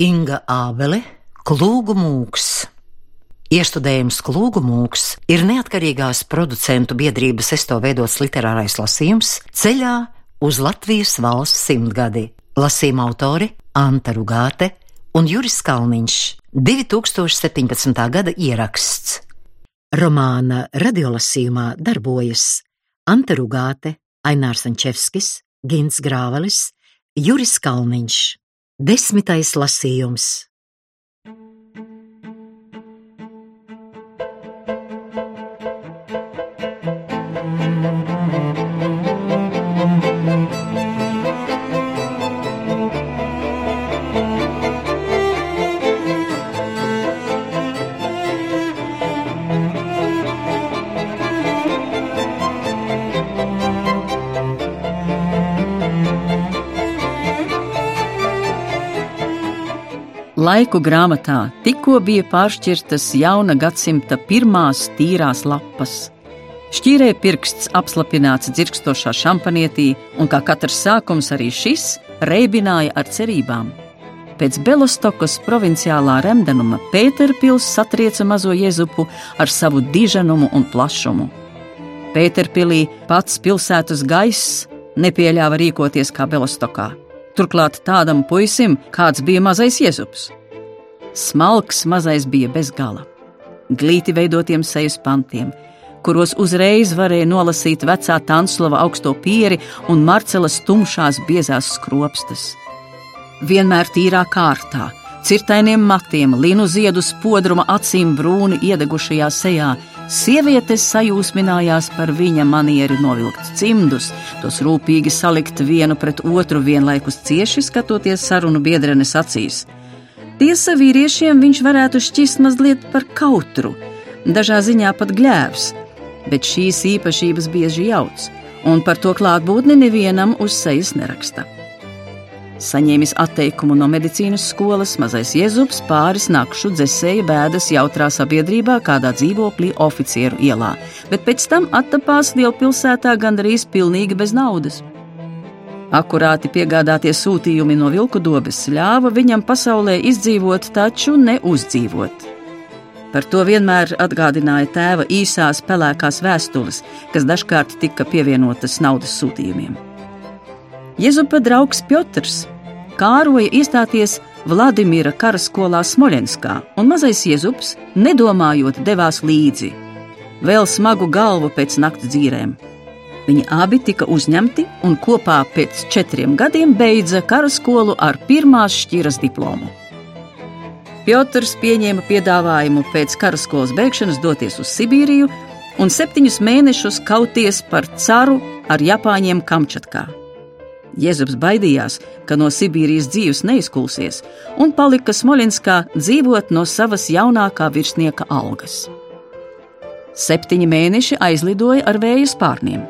Inga Ābele, Klūgu mūks. Iestudējums Klūgu mūks ir neatkarīgās producentu biedrības esto veidots literārais lasījums ceļā uz Latvijas valsts simtgadi. Lasījuma autori Anta Rugāte un Juris Kalniņš. 2017. gada ieraksts. Romāna radiolasījumā darbojas Anta Rugāte, Ainārs Ančevskis, Gins Grāvelis, Juris Kalniņš. Desmitais lasījums. Laiku grāmatā tikko bija pāršķirtas jauna gadsimta pirmās tīrās lapas. Šķīrē pirksts apslapināts dzirkstošā šampanietī, un kā katrs sākums arī šis reibināja ar cerībām. Pēc Belostokas provinciālā remdenuma Pēterpils satrieca mazo jezupu ar savu diženumu un plašumu. Pēterpilī pats pilsētas gaiss nepieļāva rīkoties kā Belostokā. Turklāt tādam puisim, kāds bija mazais iezups. Smalks mazais bija bez gala, glīti veidotiem sejas pantiem, kuros uzreiz varēja nolasīt vecā Tanslava augsto pieri un Marcelas tumšās biezās skropstas. Vienmēr tīrā kārtā, cirtainiem matiem, linu ziedu spodruma acīm brūni iedegušajā sejā, Sievietes sajūsminājās par viņa manieri novilkt cimdus, tos rūpīgi salikt vienu pret otru, vienlaikus cieši skatoties sarunu biedrenes acīs. Tiesa vīriešiem viņš varētu šķist mazliet par kautru, dažā ziņā pat gļēvs, bet šīs īpašības bieži jauc, un par to klātbūtni nevienam uz sejas neraksta. Saņēmis atteikumu no medicīnas skolas, mazais Jēzus pāris nakšu dzēsēja bēdas jautrā sabiedrībā, kādā dzīvoklī oficieru ielā, bet pēc tam attapās lielpilsētā gandrīz pilnīgi bez naudas. Akurāti piegādātie sūtījumi no vilku dobes ļāva viņam pasaulē izdzīvot, taču ne uzdzīvot. Par to vienmēr atgādināja tēva īsās pelēkās vēstules, kas dažkārt tika pievienotas naudas sūtījumiem. Jezupa draugs Piotrs kāroja iestāties Vladimira karaskolā Smolenskā, un mazais Jezups, nedomājot, devās līdzi. Vēl smagu galvu pēc naktas dzīrēm. Viņi abi tika uzņemti un kopā pēc četriem gadiem beidza karaskolu ar pirmās šķiras diplomu. Piotrs pieņēma piedāvājumu pēc karaskolas beigšanas doties uz Sibīriju un septiņus mēnešus kauties par caru ar Japāņiem Kamčatkā. Jēzus baidījās, ka no Sibīrijas dzīves neizkulsies, un palika Smoļinskā dzīvot no savas jaunākā virsnieka algas. Septiņi mēneši aizlidoja ar vēja spārniem.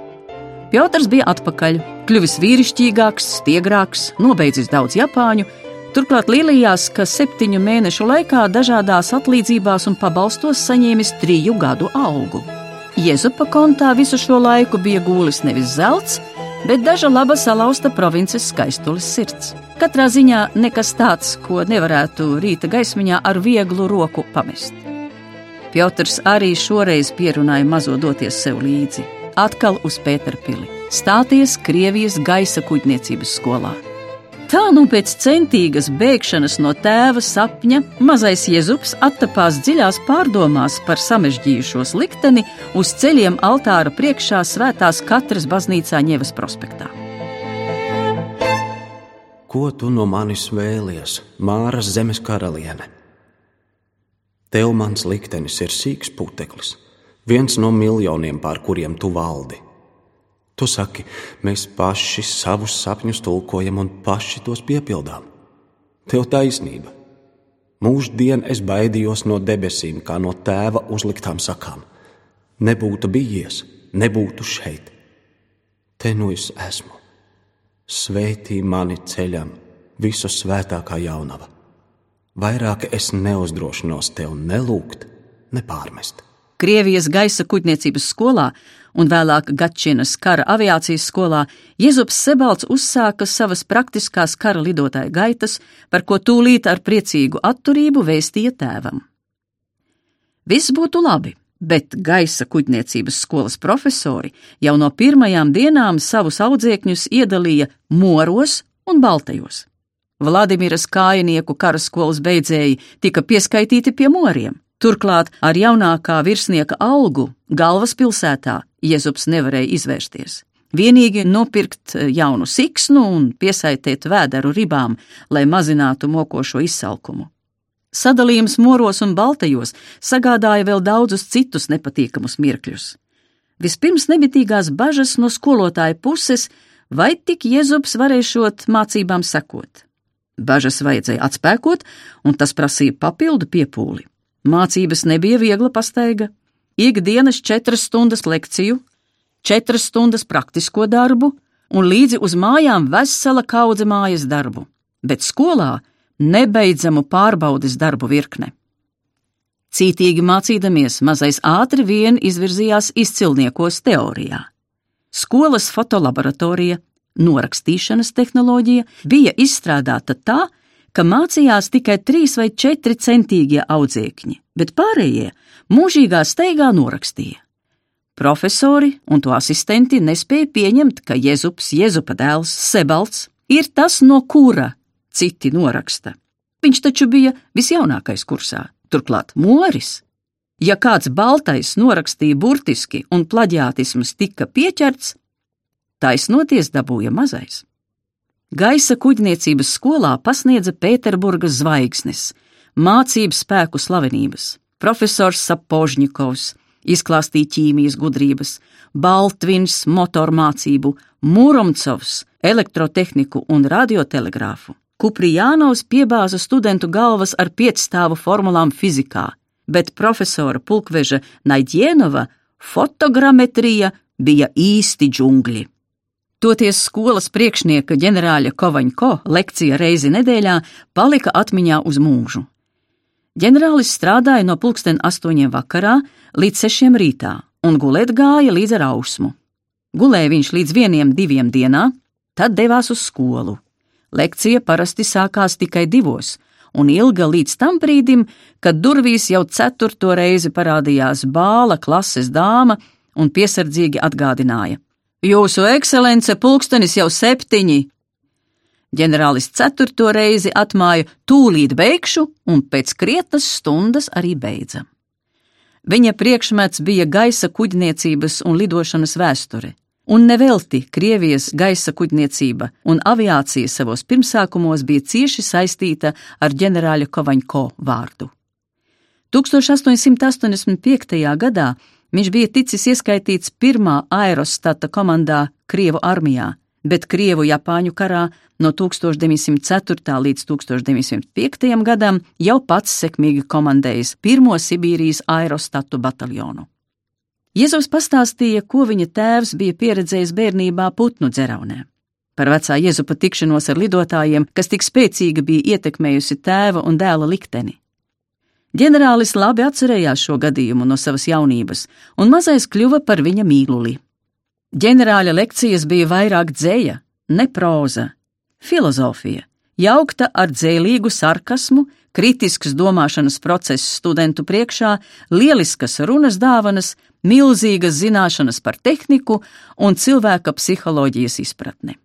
Piotrs bija atpakaļ, kļuvis vīrišķīgāks, stiegrāks, nobeidzis daudz japāņu, turklāt lielījās, ka septiņu mēnešu laikā dažādās atlīdzībās un pabalstos saņēmis triju gadu algu. Jēzupa kontā visu šo laiku bija gūlis nevis zelts, bet daža laba salauzta provinces skaistulis sirds. Katrā ziņā nekas tāds, ko nevarētu rīta gaismiņā ar vieglu roku pamest. Piotrs arī šoreiz pierunāja mazo doties sev līdzi, atkal uz Pēterpili, stāties Krievijas gaisa kuģniecības skolā. Tā nu pēc centīgas bēgšanas no tēva sapņa mazais Jēzus attapās dziļās pārdomās par samežģījušos likteni uz ceļiem altāra priekšā svētās katras baznīcā Ņevas prospektā. Ko tu no manis vēlies, Māras zemes karaliene? Tev mans liktenis ir sīks puteklis, viens no miljoniem, pār kuriem tu valdi. Tu saki, mēs paši savus sapņus tulkojam un paši tos piepildām. Tev taisnība. Mūždien es baidījos no debesīm, kā no tēva uzliktām sakām. Nebūtu bijies, nebūtu šeit. Te nu es esmu. Sveitī mani ceļam, visu svētākā jaunava. Vairāk es neuzdrošinos tev nelūgt, nepārmest. Krievijas gaisa kuģniecības skolā un vēlāk Gačinas kara aviācijas skolā, Jēzus Sebalts uzsāka savas praktiskās kara lidotāja gaitas, par ko tūlīt ar priecīgu atturību vēstīja tēvam. Viss būtu labi, bet gaisa kuģniecības skolas profesori jau no pirmajām dienām savus audzēkņus iedalīja moros un baltajos. Vladimiras kājinieku karaskolas beidzēji tika pieskaitīti pie moriem. Turklāt ar jaunākā virsnieka algu galvaspilsētā Jēzus nevarēja izvērsties. Vienīgi nopirkt eh, jaunu siksnu un piesaistīt vēderu ribām, lai mazinātu mokošo izsalkumu. Sadalījums moros un baltajos sagādāja vēl daudzus citus nepatīkamus mirkļus. Vispirms nebitīgās bažas no skolotāja puses, vai tik Jēzus varēšot mācībām sekot. Bažas vajadzēja atspēkot, un tas prasīja papildu piepūli. Mācības nebija viegla pastaiga. Ikdienas četras stundas lekciju, četras stundas praktisko darbu un līdzi uz mājām vesela kaudze mājas darbu, bet skolā nebeidzamu pārbaudes darbu virkne. Cītīgi mācīdamies, mazais ātri vien izvirzījās izcilniekos teorijā. Skolas fotolaboratorija, norakstīšanas tehnoloģija bija izstrādāta tā, ka mācījās tikai trīs vai četri centīgie audzēkņi, bet pārējie mūžīgā steigā norakstīja. Profesori un to asistenti nespēja pieņemt, ka Jēzus, Jēzupa dēls Sebalts, ir tas, no kura citi noraksta. Viņš taču bija visjaunākais kursā, turklāt Moris. Ja kāds baltais norakstīja burtiski un plaģiātisms tika pieķerts, taisnoties dabūja mazais. Gaisa kuģniecības skolā pasniedza Pēterburgas zvaigznes, mācību spēku slavenības. Profesors Sapožņikovs izklāstīja ķīmijas gudrības, Baltvins motormācību, Mūromcovs elektrotehniku un radiotelegrāfu. Kuprijānovs piebāza studentu galvas ar piecstāvu formulām fizikā, bet profesora Pulkveža Naidjenova fotogrametrija bija īsti džungļi. Toties skolas priekšnieka ģenerāļa Kovaņko lekcija reizi nedēļā palika atmiņā uz mūžu. Ģenerālis strādāja no pulksten astoņiem vakarā līdz sešiem rītā un gulēt gāja līdz ar ausmu. Gulēja viņš līdz vieniem diviem dienā, tad devās uz skolu. Lekcija parasti sākās tikai divos, un ilga līdz tam brīdim, kad durvīs jau ceturto reizi parādījās bāla klases dāma un piesardzīgi atgādināja: Jūsu ekscelence, pulkstenis jau septiņi! Ģenerālis ceturto reizi atmāja tūlīt beigšu, un pēc krietnas stundas arī beidza. Viņa priekšmets bija gaisa kuģniecības un lidošanas vēsture, un nevelti Krievijas gaisa kuģniecība un aviācija savos pirmsākumos bija cieši saistīta ar ģenerāļa Kovaņko vārdu. 1885. gadā Viņš bija ticis ieskaitīts pirmā aerostata komandā Krievu armijā, bet Krievu-Japāņu karā no 1904. līdz 1905. gadam jau pats sekmīgi komandējis pirmo Sibīrijas aerostatu bataljonu. Jēzus pastāstīja, ko viņa tēvs bija pieredzējis bērnībā putnu dzeraunē. Par vecā Jēzupa tikšanos ar lidotājiem, kas tik spēcīgi bija ietekmējusi tēva un dēla likteni. Ģenerālis labi atcerējās šo gadījumu no savas jaunības, un mazais kļuva par viņa mīluli. Ģenerāļa lekcijas bija vairāk dzēja, ne proza, filozofija, jaukta ar dzēlīgu sarkasmu, kritisks domāšanas process studentu priekšā, lieliskas runas dāvanas, milzīgas zināšanas par tehniku un cilvēka psiholoģijas izpratni.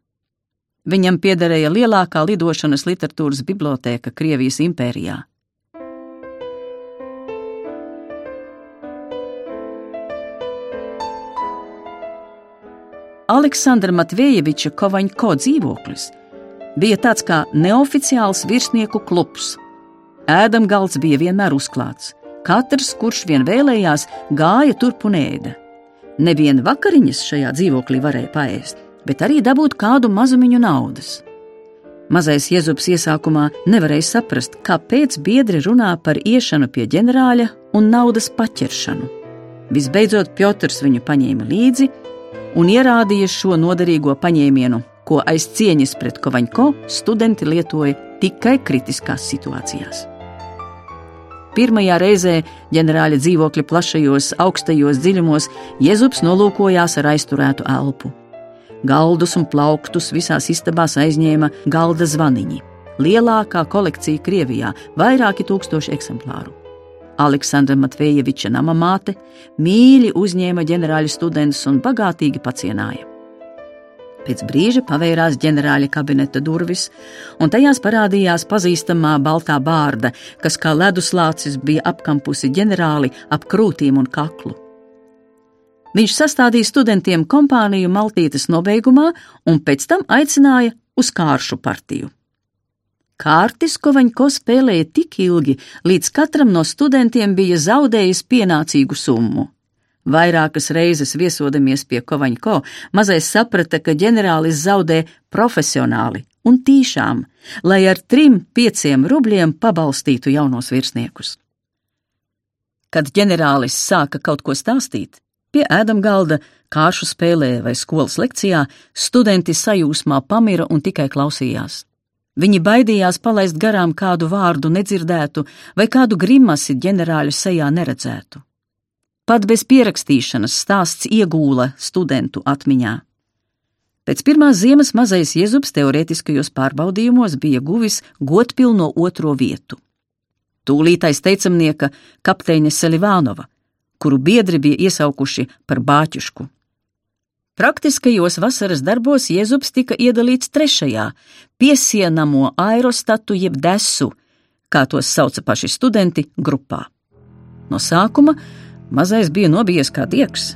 Viņam piederēja lielākā lidošanas literatūras biblioteka Krievijas impērijā. Aleksandra Matvejeviča Kovaņko dzīvoklis bija tāds kā neoficiāls virsnieku klubs. Ēdamgalds bija vienmēr uzklāts. Katrs, kurš vien vēlējās, gāja turp un ēda. Neviena vakariņas šajā dzīvoklī varēja paēst, bet arī dabūt kādu mazumiņu naudas. Mazais Jēzus iesākumā nevarēja saprast, kāpēc biedri runā par iešanu pie ģenerāļa un naudas paķeršanu. Visbeidzot, Piotrs viņu paņēma līdzi un ierādīja šo noderīgo paņēmienu, ko aiz cieņas pret Kovaņko studenti lietoja tikai kritiskās situācijās. pirmajā reizē ģenerāļa dzīvokļa plašajos, augstajos dziļumos Jēzus nolūkojās ar aizturētu elpu. Galdus un plauktus visās istabās aizņēma galda zvaniņi. Lielākā kolekcija Krievijā - vairāki tūkstoši eksemplāru. Aleksandra Matvejeviča nama māte mīļi uzņēma ģenerāļu studentus un bagātīgi pacienāja. Pēc brīža pavērās ģenerāļa kabineta durvis, un tajās parādījās pazīstamā baltā bārda, kas kā leduslācis bija apkampusi ģenerāli ap krūtīm un kaklu. Viņš sastādīja studentiem kompāniju Maltītes nobeigumā un pēc tam aicināja uz kāršu partiju. Kārtis Kovaņko spēlēja tik ilgi, līdz katram no studentiem bija zaudējis pienācīgu summu. Vairākas reizes viesodamies pie Kovaņko, mazais saprata, ka ģenerālis zaudē profesionāli un tīšām, lai ar trim pieciem rubļiem pabalstītu jaunos virsniekus. Kad ģenerālis sāka kaut ko stāstīt, pie ēdamgalda, kāšu spēlē vai skolas lekcijā, studenti sajūsmā pamira un tikai klausījās. Viņi baidījās palaist garām kādu vārdu nedzirdētu vai kādu grimasi ģenerāļa sejā neredzētu. Pat bez pierakstīšanas stāsts iegūla studentu atmiņā. Pēc pirmās ziemas mazais Jēzus teorētiskajos pārbaudījumos bija guvis godpilno otro vietu. Tūlītais teicamnieka kapteiņa Selivānova, kuru biedri bija iesaukuši par bāķušku. Praktiskajos vasaras darbos Jēzus tika iedalīts trešajā, piesienamo aerostatu jeb desu, kā tos sauca paši studenti, grupā. No sākuma Mazais bija nobijies kā diegs.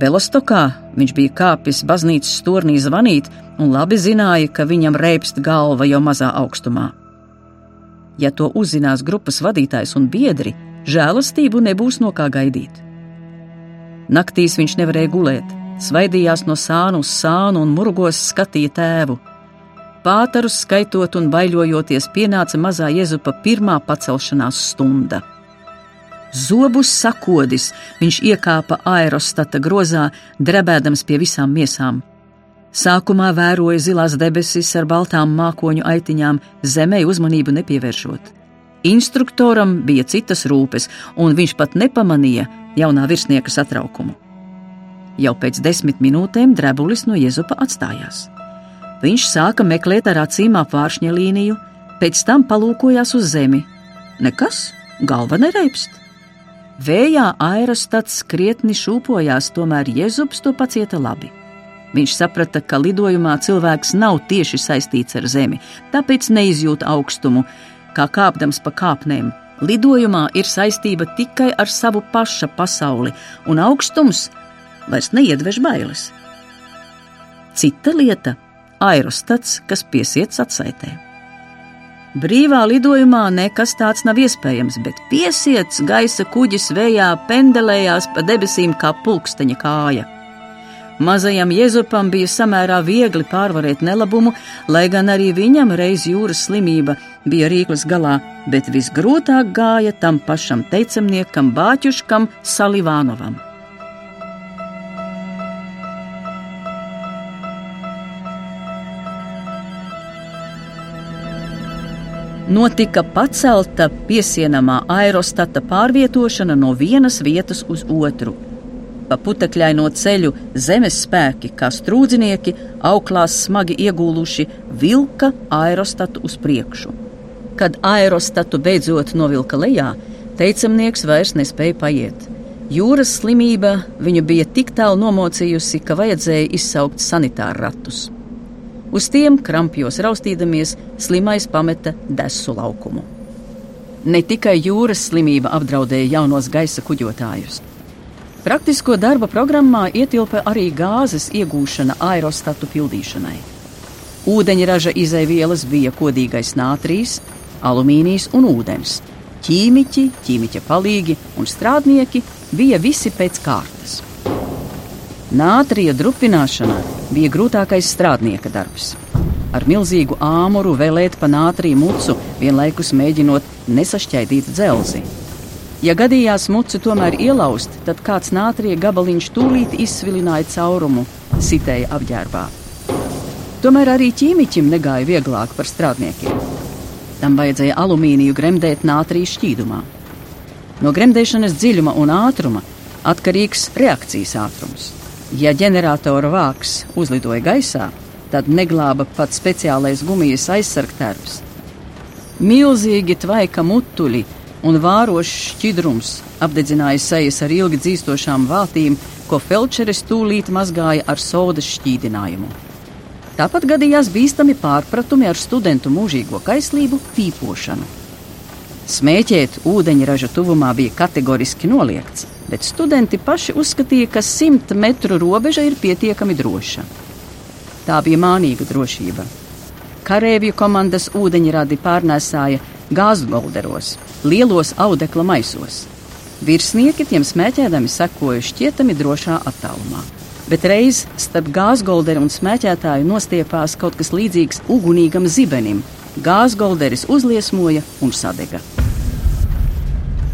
Belostokā viņš bija kāpis baznīcas stūrnī zvanīt un labi zināja, ka viņam reipst galva jau mazā augstumā. Ja to uzzinās grupas vadītājs un biedri, žēlastību nebūs no kā gaidīt. Naktīs viņš nevarēja gulēt, svaidījās no sānu uz sānu un murgos skatīja tēvu. Pātarus skaitot un baiļojoties, pienāca mazā Jēzupa pirmā pacelšanās stunda. Zobus sakodis, viņš iekāpa aerostata grozā, drebēdams pie visām miesām. Sākumā vēroja zilās debesis ar baltām mākoņu aitiņām, zemē uzmanību nepievēršot. Instruktoram bija citas rūpes, un viņš pat nepamanīja jaunā virsnieka satraukumu. Jau pēc desmit minūtēm drebulis no Jēzupa atstājās. Viņš sāka meklēt ar acīm apvāršņa līniju, pēc tam palūkojās uz zemi. Nekas, galva nereipst. Vējā aerostats krietni šūpojās, tomēr Jēzus to pacieta labi. Viņš saprata, ka lidojumā cilvēks nav tieši saistīts ar zemi, tāpēc neizjūt augstumu, kā kāpdams pa kāpnēm. Lidojumā ir saistība tikai ar savu paša pasauli, un augstums vairs neiedvež bailes. Cita lieta - aerostats, kas piesiets atsaitē. Brīvā lidojumā nekas tāds nav iespējams, bet piesiets gaisa kuģis vējā pendelējās pa debesīm kā pulksteņa kāja. Mazajam Jēzupam bija samērā viegli pārvarēt nelabumu, lai gan arī viņam reiz jūras slimība bija rīklas galā, bet visgrūtāk gāja tam pašam teicamniekam Bāķuškam Salivānovam. Notika pacelta piesienamā aerostata pārvietošana no vienas vietas uz otru. Pa putekļaino ceļu zemes spēki, kā strūdznieki, auklās smagi iegūluši, vilka aerostatu uz priekšu. Kad aerostatu beidzot novilka lejā, teicamnieks vairs nespēja paiet. Jūras slimība viņu bija tik tālu nomocījusi, ka vajadzēja izsaukt sanitāru ratus. Uz tiem krampjos raustīdamies, slimais pameta desu laukumu. Ne tikai jūras slimība apdraudēja jaunos gaisa kuģotājus. Praktisko darba programmā ietilpa arī gāzes iegūšana aerostatu pildīšanai. Ūdeņraža izaivielas bija kodīgais nātrijs, alumīnijs un ūdens. Ķīmiķi, ķīmiķa palīgi un strādnieki bija visi pēc kārtas. Nātrija drupināšana bija grūtākais strādnieka darbs. Ar milzīgu āmuru vēlēt pa nātriju mucu, vienlaikus mēģinot nesašķaidīt dzelzi. Ja gadījās mucu tomēr ielaust, tad kāds nātrija gabaliņš tūlīt izsvilināja caurumu, sitēja apģērbā. Tomēr arī ķīmiķim negāja vieglāk par strādniekiem. Tam vajadzēja alumīniju gremdēt nātrija šķīdumā. No gremdēšanas dziļuma un ātruma atkarīgs reakcijas ātrums. Ja ģeneratora vāks uzlidoja gaisā, tad neglāba pat speciālais gumijas aizsargtērps. Milzīgi tvaika mutuļi un vārošs šķidrums apdedzināja sejas ar ilgi dzīstošām vātīm, ko felčeris tūlīt mazgāja ar sodas šķīdinājumu. Tāpat gadījās bīstami pārpratumi ar studentu mūžīgo kaislību pīpošanu. Smēķēt ūdeņraža tuvumā bija kategoriski noliegts, bet studenti paši uzskatīja, ka simt metru robeža ir pietiekami droša. Tā bija mānīga drošība. Karēvju komandas ūdeņradi pārnēsāja gāzgolderos, lielos audekla maisos. Virsnieki tiem smēķēdami sekoja šķietami drošā attālumā. Bet reiz starp gāzgolderu un smēķētāju nostiepās kaut kas līdzīgs ugunīgam zibenim. Gāzgolderis uzliesmoja un sadega.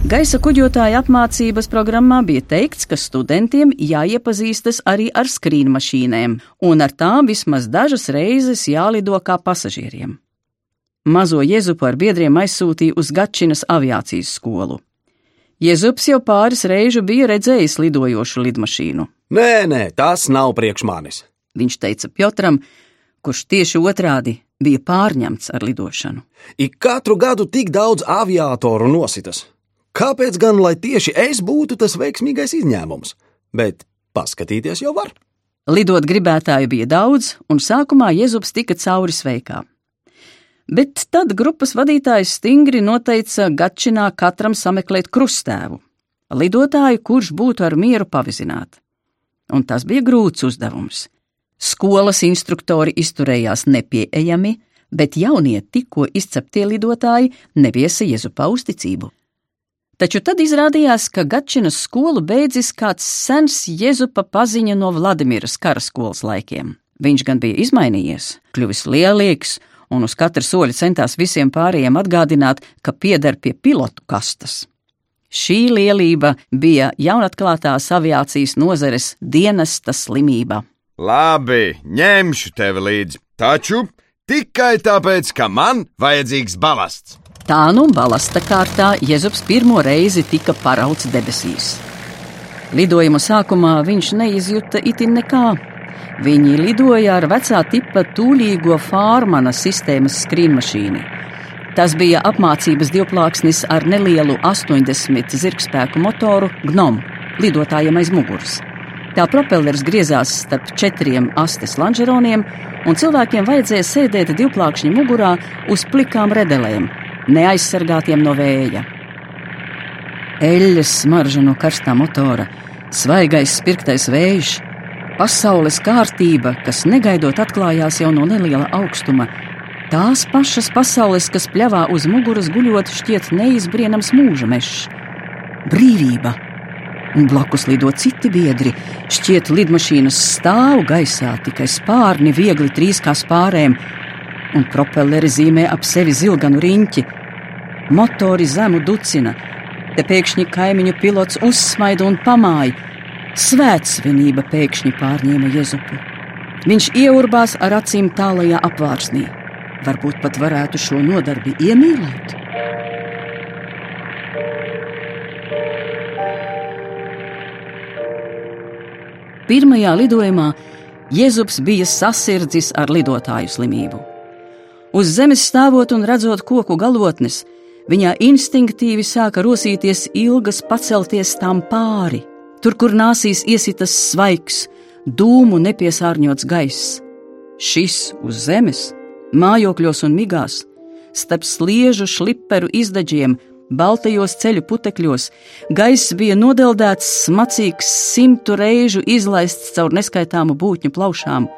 Gaisa kuģotāja apmācības programmā bija teikts, ka studentiem jāiepazīstas arī ar skrīnmašīnēm, un ar tām vismaz dažas reizes jālido kā pasažieriem. Mazo Jezupu ar biedriem aizsūtīja uz Gačinas aviācijas skolu. Jezups jau pāris reižu bija redzējis lidojošu lidmašīnu. Nē, nē, tas nav priekš manis. Viņš teica Piotram, kurš tieši otrādi bija pārņemts ar lidošanu. Ik katru gadu tik daudz aviatoru nositas. Kāpēc gan lai tieši es būtu tas veiksmīgais izņēmums? Bet paskatīties jau var. Lidot gribētāju bija daudz, un sākumā Jēzus tika cauri sveikām. Bet tad grupas vadītājs stingri noteica Gačinā katram sameklēt krustēvu, lidotāju, kurš būtu ar mieru pavizināt. Un tas bija grūts uzdevums. Skolas instruktori izturējās nepieejami, bet jaunie tikko izceptie lidotāji neviesa Jēzupa uzticību. Taču tad izrādījās, ka Gačinas skolu beidzis kāds sens Jēzupa paziņa no Vladimiras karaskolas laikiem. Viņš gan bija izmainījies, kļuvis lielīgs un uz katra soļa centās visiem pārējiem atgādināt, ka pieder pie pilotu kastes. Šī lielība bija jaunatklātās aviācijas nozares dienesta slimība. Labi, ņemšu tevi līdzi, taču tikai tāpēc, ka man vajadzīgs balasts. Tā nu balasta kārtā Jēzus pirmo reizi tika parauts debesīs. Lidojuma sākumā viņš neizjuta itin nekā, Viņi lidoja ar vecā tipa tūlīgo Fārmana sistēmas skrīnmašīnu. Tas bija apmācības divplāksnis ar nelielu 80 zirgspēku motoru Gnom, lidotājiem aiz muguras. Tā propellers griezās starp četriem astes lanžeroniem, un cilvēkiem vajadzēja sēdēt divplākšņa mugurā uz plikām redelēm, neaizsargātiem no vēja. Eļļas smarža no karstā motora, svaigais spirktais vējš, Pasaules kārtība, kas negaidot atklājās jau no neliela augstuma, tās pašas pasaules, kas pļāvā uz muguras guļot, šķiet neizbrienams mūža mežs. Brīvība! Un blakus lido citi biedri. Šķiet, lidmašīnas stāv gaisā, tikai spārni viegli trīs kā spārēm, un propelleri zīmē ap sevi zilganu riņķi. Motori zemu ducina, te pēkšņi kaimiņu pilots uzsmaida un pamāja Svētsvinība pēkšņi pārņēma Jēzupu. Viņš ieurbās ar acīm tālajā apvārsnī. Varbūt pat varētu šo nodarbi iemīlēt. Pirmajā lidojumā Jēzus bija sasirdzis ar lidotāju slimību. Uz zemes stāvot un redzot koku galotnes, viņā instinktīvi sāka rosīties ilgas pacelties tām pāri tur, kur nāsīs iesitas svaigs, dūmu nepiesārņots gaiss. Šis uz zemes, mājokļos un migās, starp sliežu šliperu izdaģiem, baltajos ceļu putekļos, gaiss bija nodeldēts, smacīgs, simtu reižu izlaists caur neskaitāmu būtņu plaušām.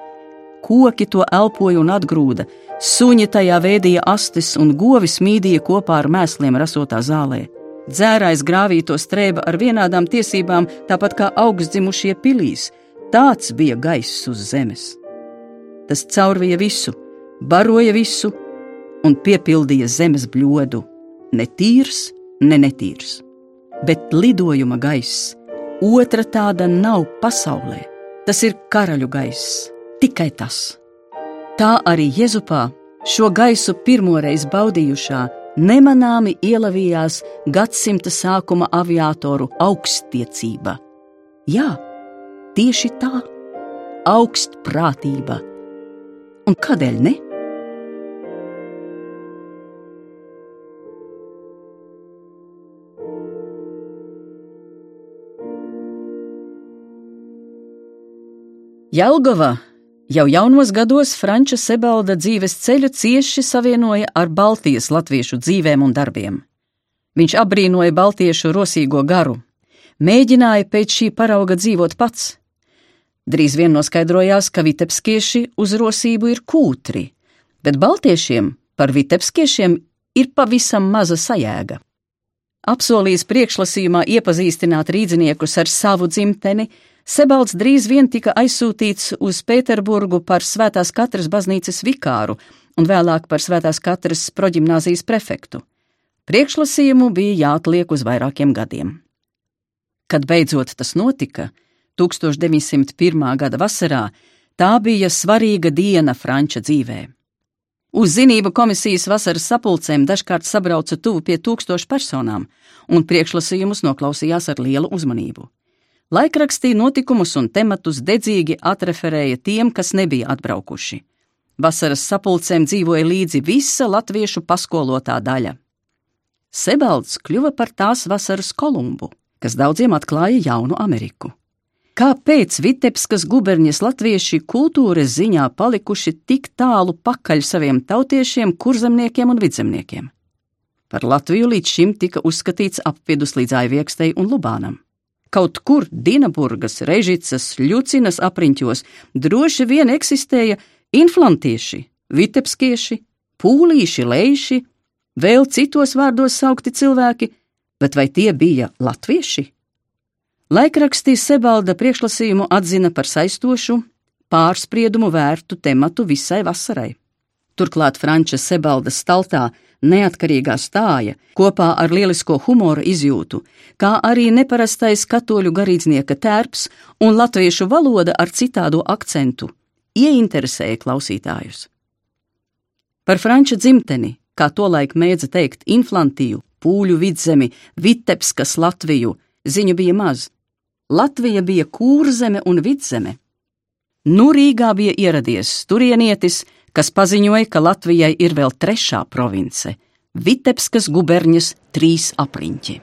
Koki to elpoja un atgrūda, suņi tajā veidīja astes un govi smīdīja kopā ar mēsliem rasotā zālē. Dzērājs grāvī to strēba ar vienādām tiesībām, tāpat kā augstdzimušie pilīs. Tāds bija gaiss uz zemes. Tas caurvīja visu, baroja visu un piepildīja zemes bļodu. Ne tīrs, ne netīrs, bet lidojuma gaiss. Otra tāda nav pasaulē. Tas ir karaļu gaiss, tikai tas. Tā arī Jēzupā šo gaisu pirmoreiz baudījušā nemanāmi ielavījās gadsimta sākuma aviatoru augsttiecība. Jā, tieši tā - augstprātība. Un kādēļ ne? Jelgava jau jaunos gados Franča Sebalda dzīves ceļu cieši savienoja ar Baltijas latviešu dzīvēm un darbiem. Viņš apbrīnoja baltiešu rosīgo garu, mēģināja pēc šī parauga dzīvot pats. Drīz vien noskaidrojās, ka vitepskieši uz rosību ir kūtri, bet baltiešiem par vitepskiešiem ir pavisam maza sajēga. Apsolījis priekšlasījumā iepazīstināt rīdziniekus ar savu dzimteni, Sebalds drīz vien tika aizsūtīts uz Pēterburgu par Svētās Katras baznīcas vikāru un vēlāk par Svētās Katras proģimnāzijas prefektu. Priekšlasījumu bija jāatliek uz vairākiem gadiem. Kad beidzot tas notika, 1901. gada vasarā, tā bija svarīga diena Franča dzīvē. Uz zinību komisijas vasaras sapulcēm dažkārt sabrauca tuvu pie tūkstošu personām, un priekšlasījumus noklausījās ar lielu uzmanību. Laikrakstī notikumus un tematus dedzīgi atreferēja tiem, kas nebija atbraukuši. Vasaras sapulcēm dzīvoja līdzi visa latviešu paskolotā daļa. Sebalds kļuva par tās vasaras Kolumbu, kas daudziem atklāja jaunu Ameriku. Kāpēc Vitebskas guberņas latvieši kultūras ziņā palikuši tik tālu pakaļ saviem tautiešiem, kurzemniekiem un vidzemniekiem? Par Latviju līdz šim tika uzskatīts apvidus līdz Aiviekstei un Lubānam. Kaut kur Dienaburgas, Režicas, Ļucinas apriņķos droši vien eksistēja inflantieši, vitepskieši, pūlīši, leiši, vēl citos vārdos saukti cilvēki, bet vai tie bija latvieši? Laikrakstīs Sebalda priekšlasījumu atzina par saistošu, pārspriedumu vērtu tematu visai vasarai. Turklāt Franča Sebalda staltā neatkarīgā stāja kopā ar lielisko humora izjūtu, kā arī neparastais katoļu garīdznieka tērps un latviešu valoda ar citādo akcentu, ieinteresēja klausītājus. Par Franča dzimteni, kā tolaik mēdza teikt, inflantiju, pūļu vidzemi, Vitebskas Latviju, ziņu bija maz. Latvija bija kūrzeme un vidzeme. Nu Rīgā bija ieradies turienietis, kas paziņoja, ka Latvijai ir vēl trešā province - Vitebskas guberņas trīs apriņķi.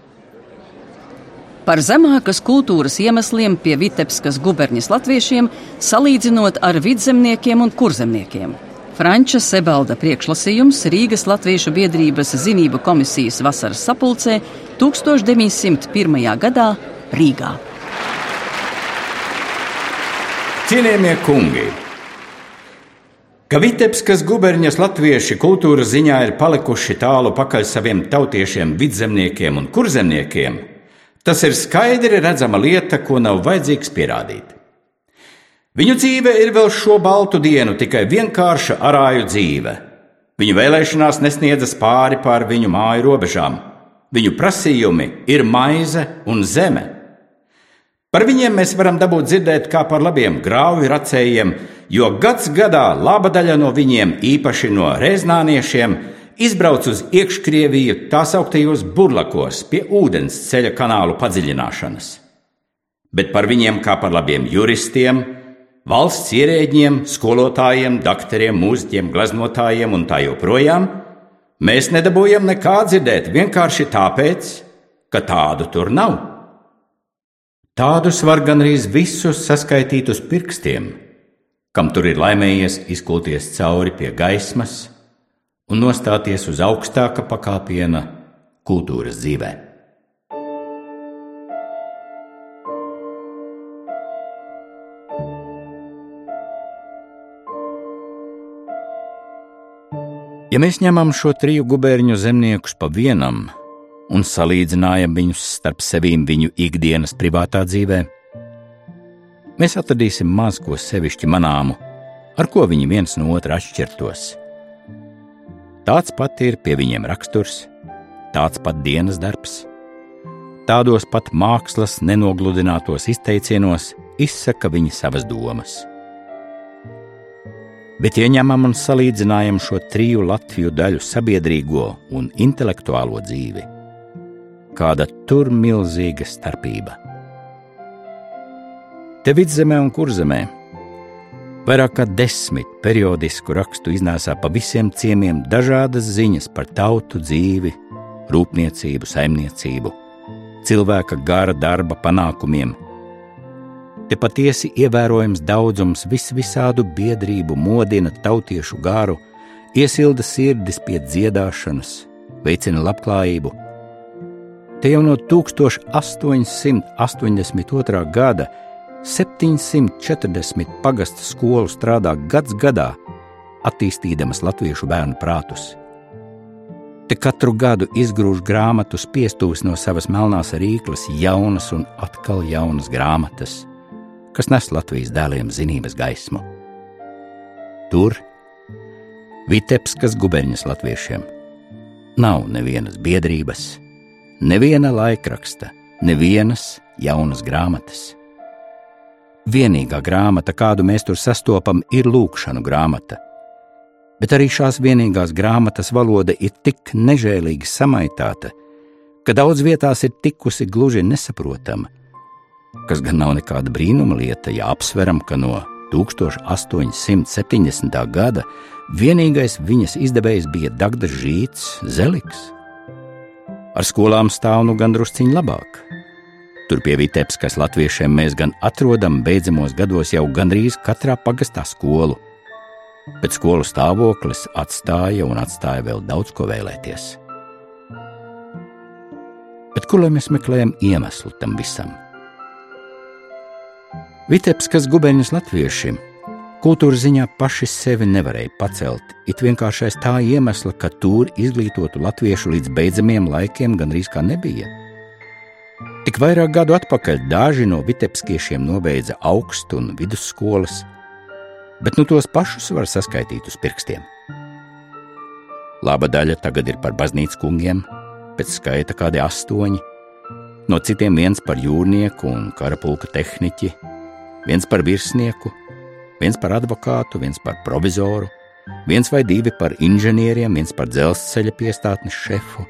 Par zemākas kultūras iemesliem pie Vitebskas guberņas latviešiem salīdzinot ar vidzemniekiem un kurzemniekiem. Franča Sebalda priekšlasījums Rīgas Latviešu biedrības zinību komisijas vasaras sapulcē 1901. gadā Rīgā. Cienījamie kungi! Ka Vitebskas guberņas latvieši kultūras ziņā ir palikuši tālu pakaļ saviem tautiešiem, vidzemniekiem un kurzemniekiem, tas ir skaidri redzama lieta, ko nav vajadzīgs pierādīt. Viņu dzīve ir vēl šo baltu dienu tikai vienkārša arāju dzīve. Viņu vēlēšanās nesniedzas pāri pār viņu māju robežām. Viņu prasījumi ir maize un zeme. Par viņiem mēs varam dabūt dzirdēt kā par labiem grauju racējiem, jo gads gadā laba daļa no viņiem, īpaši no reznāniešiem, izbrauc uz iekškrieviju tā sauktajos burlakos pie ūdens ceļa kanālu padziļināšanas. Bet par viņiem kā par labiem juristiem, valsts ierēģiem, skolotājiem, doktoriem, mūziķiem, glaznotājiem un tā joprojām, mēs nedabūjam nekā dzirdēt vienkārši tāpēc, ka tādu tur nav. Tādus var gan arī visus saskaitīt uz pirkstiem, kam tur ir laimējies izkulties cauri pie gaismas un nostāties uz augstāka pakāpiena kultūras dzīvē. Ja mēs ņemam šo triju guberniju zemniekus pa vienam, un salīdzinājam viņus starp sevīm viņu ikdienas privātā dzīvē, mēs atradīsim maz ko sevišķi manāmu, ar ko viņi viens no otra atšķirtos. Tāds pat ir pie viņiem raksturs, tāds pat dienas darbs. Tādos pat mākslas nenogludinātos izteicienos izsaka viņi savas domas. Bet, ja ņemam un salīdzinājam šo triju Latviju daļu sabiedrīgo un intelektuālo dzīvi, kāda tur milzīga starpība. Te vidzemē un kurzemē vairāk kā desmit periodisku rakstu iznēsā pa visiem ciemiemiem dažādas ziņas par tautu dzīvi, rūpniecību, saimniecību, cilvēka gara darba panākumiem. Te patiesi ievērojams daudzums visvisādu biedrību modina tautiešu garu, iesilda sirdis pie dziedāšanas, veicina labklājību. Te jau no 1882. gada 740 pagasta skolu strādā gads gadā, attīstīdamas latviešu bērnu prātus. Te katru gadu izgrūž grāmatu spiestūs no savas melnās rīkles, jaunas un atkal jaunas grāmatas, kas nes Latvijas dēliem zinības gaismu. Tur Vitebskas guberņas latviešiem nav nevienas biedrības, neviena laikraksta, nevienas jaunas grāmatas Vienīgā grāmata, kādu mēs tur sastopam, ir lūkšanu grāmata. Bet arī šās vienīgās grāmatas valoda ir tik nežēlīgi samaitāta, ka daudz vietās ir tikusi gluži nesaprotama, kas gan nav nekāda brīnuma lieta, ja apsveram, ka no 1870. gada vienīgais viņas izdevējs bija Dagdas Žīts Zeliks. Ar skolām stāv nu gan drusciņ labāk. Tur pie Vitebskas latviešiem mēs gan atrodam beidzamos gados jau gandrīz katrā pagastā skolu. Bet skolu stāvoklis atstāja un atstāja vēl daudz ko vēlēties. Bet kur lai mēs meklējam iemeslu tam visam? Vitebskas gubeņas latvieši kultūras ziņā paši sevi nevarēja pacelt, it vienkāršais tā iemesla, ka tur izglītotu latviešu līdz beidzamiem laikiem gandrīz kā nebija. Tik vairāk gadu atpakaļ daži no vitebskiešiem nobeidza augstu un vidusskolas, bet nu tos pašus var saskaitīt uz pirkstiem. Laba daļa tagad ir par baznīcas kungiem, pēc skaita kādi astoņi, no citiem viens par jūrnieku un karapulka tehniķi, viens par virsnieku, viens par advokātu, viens par provizoru, viens vai divi par inženieriem, viens par dzelzceļa piestātnes šefu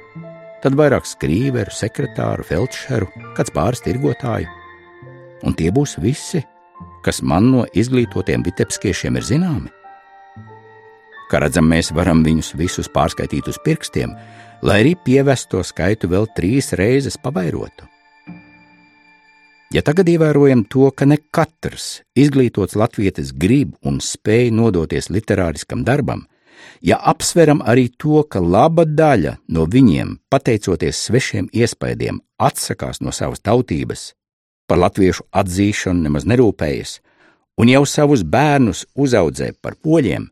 tad vairāk skrīveru, sekretāru, felčeru, kāds pāris tirgotāju. Un tie būs visi, kas man no izglītotiem vitepskiešiem ir zināmi. Kā redzam, mēs varam viņus visus pārskaitīt uz pirkstiem, lai arī pievesto skaitu vēl trīs reizes pavairotu. Ja tagad ievērojam to, ka ne katrs izglītots latvietis grib un spēj nodoties literāriskam darbam, Ja apsveram arī to, ka laba daļa no viņiem, pateicoties svešiem iespaidiem, atsakās no savas tautības, par latviešu atzīšanu nemaz nerūpējas, un jau savus bērnus uzaudzē par poļiem,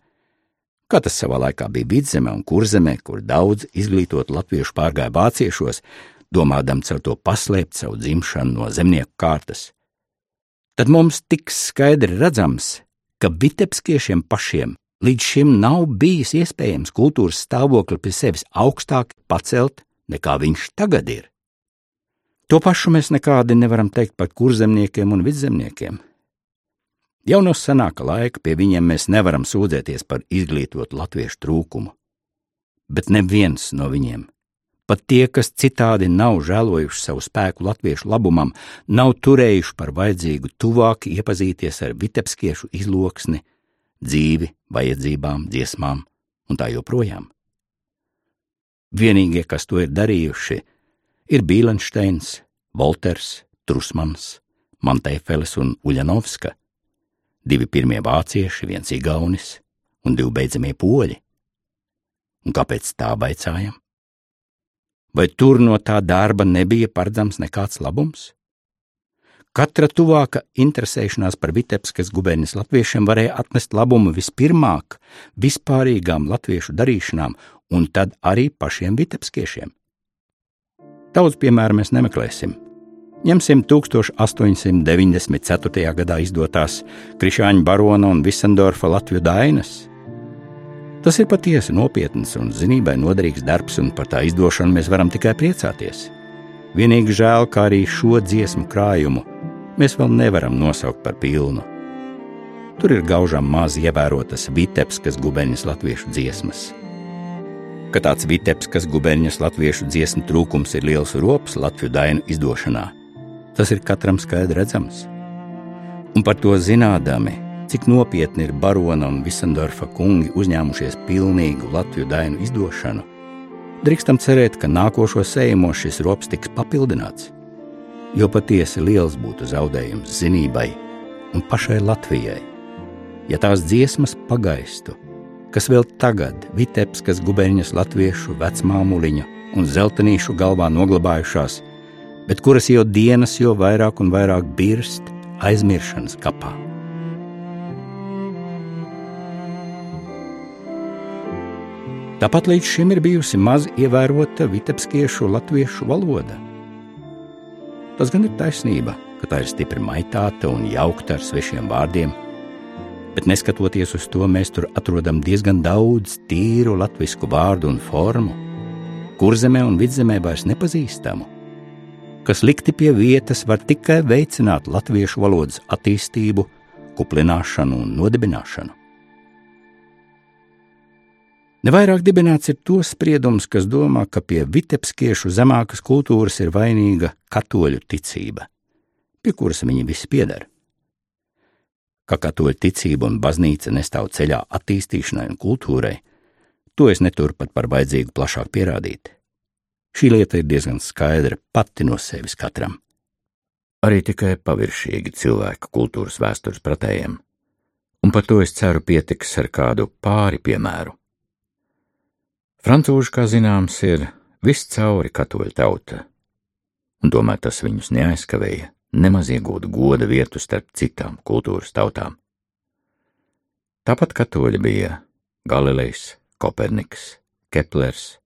kā tas savā laikā bija vidzemē un kurzemē, kur daudz izglītotu latviešu pārgāja vāciešos, domādam caur to paslēpt savu dzimšanu no zemnieku kārtas. Tad mums tiks skaidri redzams, ka vitebskiešiem pašiem Līdz šim nav bijis iespējams kultūras stāvokli pie sevis augstāk pacelt nekā viņš tagad ir. To pašu mēs nekādi nevaram teikt par kurzemniekiem un vidzemniekiem. Jau no senāka laika pie viņiem mēs nevaram sūdzēties par izglītotu latviešu trūkumu, bet neviens no viņiem, pat tie, kas citādi nav žēlojuši savu spēku latviešu labumam, nav turējuši par vajadzīgu tuvāk iepazīties ar vitebskiešu izloksni dzīvi, vajadzībām, dziesmām un tā joprojām. Vienīgie, kas to ir darījuši, ir Bīlensteins, Volters, Trusmans, Manteifeles un Uļanovska, divi pirmie vācieši, viens igaunis un divi beidzamie poļi. Un kāpēc tā baicājam? Vai tur no tā darba nebija paredzams nekāds labums? Katra tuvāka interesēšanās par Vitebskas gubernijas latviešiem varēja atnest labumu vispirmāk vispārīgām latviešu darīšanām, un tad arī pašiem vitebskiešiem. Daudz piemēru mēs nemeklēsim. Ņemsim 1894. gadā izdotās Krišāņa barona un Visendorfa Latviju dainas. Tas ir patiesi nopietns un zinībai noderīgs darbs, un par tā izdošanu mēs varam tikai priecāties. Vienīgi žēl, ka arī šo dziesmu krājumu mēs vēl nevaram nosaukt par pilnu. Tur ir gaužām maz ievērotas Vitebskas guberņas latviešu dziesmas. Ka tāds Vitebskas guberņas latviešu dziesmu trūkums ir liels rops Latviju dainu izdošanā, tas ir katram skaidri redzams. Un par to zinādami, cik nopietni ir Barona un Visendorfa kungi uzņēmušies pilnīgu Latviju dainu izdošanu, drīkstam cerēt, ka nākošo sējumos šis rops tiks papildināts. Jo patiesi liels būtu zaudējums zinībai un pašai Latvijai, ja tās dziesmas pagaistu, kas vēl tagad Vitebskas guberņas latviešu vecmāmuliņu un zeltenīšu galvā noglabājušās, bet kuras jau dienas jo vairāk un vairāk birst aizmiršanas kapā. Tāpat līdz šim ir bijusi maz ievērota vitebskiešu latviešu valoda. Tas gan ir taisnība, ka tā ir stipri maitāta un jaukta ar svešiem vārdiem, bet neskatoties uz to, mēs tur atrodam diezgan daudz tīru latviešu vārdu un formu, kurzemē un vidzemē vairs nepazīstamu, kas likti pie vietas var tikai veicināt latviešu valodas attīstību, kuplināšanu un nodibināšanu. Nevairāk dibināts ir to spriedums, kas domā, ka pie vitebskiešu zemākas kultūras ir vainīga katoļu ticība, pie kuras viņi visi pieder. Ka katoļu ticība un baznīca nestāv ceļā attīstīšanai un kultūrai, to es neturpat par vajadzīgu plašāk pierādīt. Šī lieta ir diezgan skaidra pati no sevis katram. Arī tikai paviršīgi cilvēka kultūras vēstures pratējiem, un par to es ceru pietiks ar kādu pāri piemēru. Francūži, kā zināms, ir viscauri katoļu tauta, un tomēr tas viņus neaizskavēja nemaz iegūt goda vietu starp citām kultūras tautām. Tāpat katoļi bija Galilejs, Koperniks, Keplers,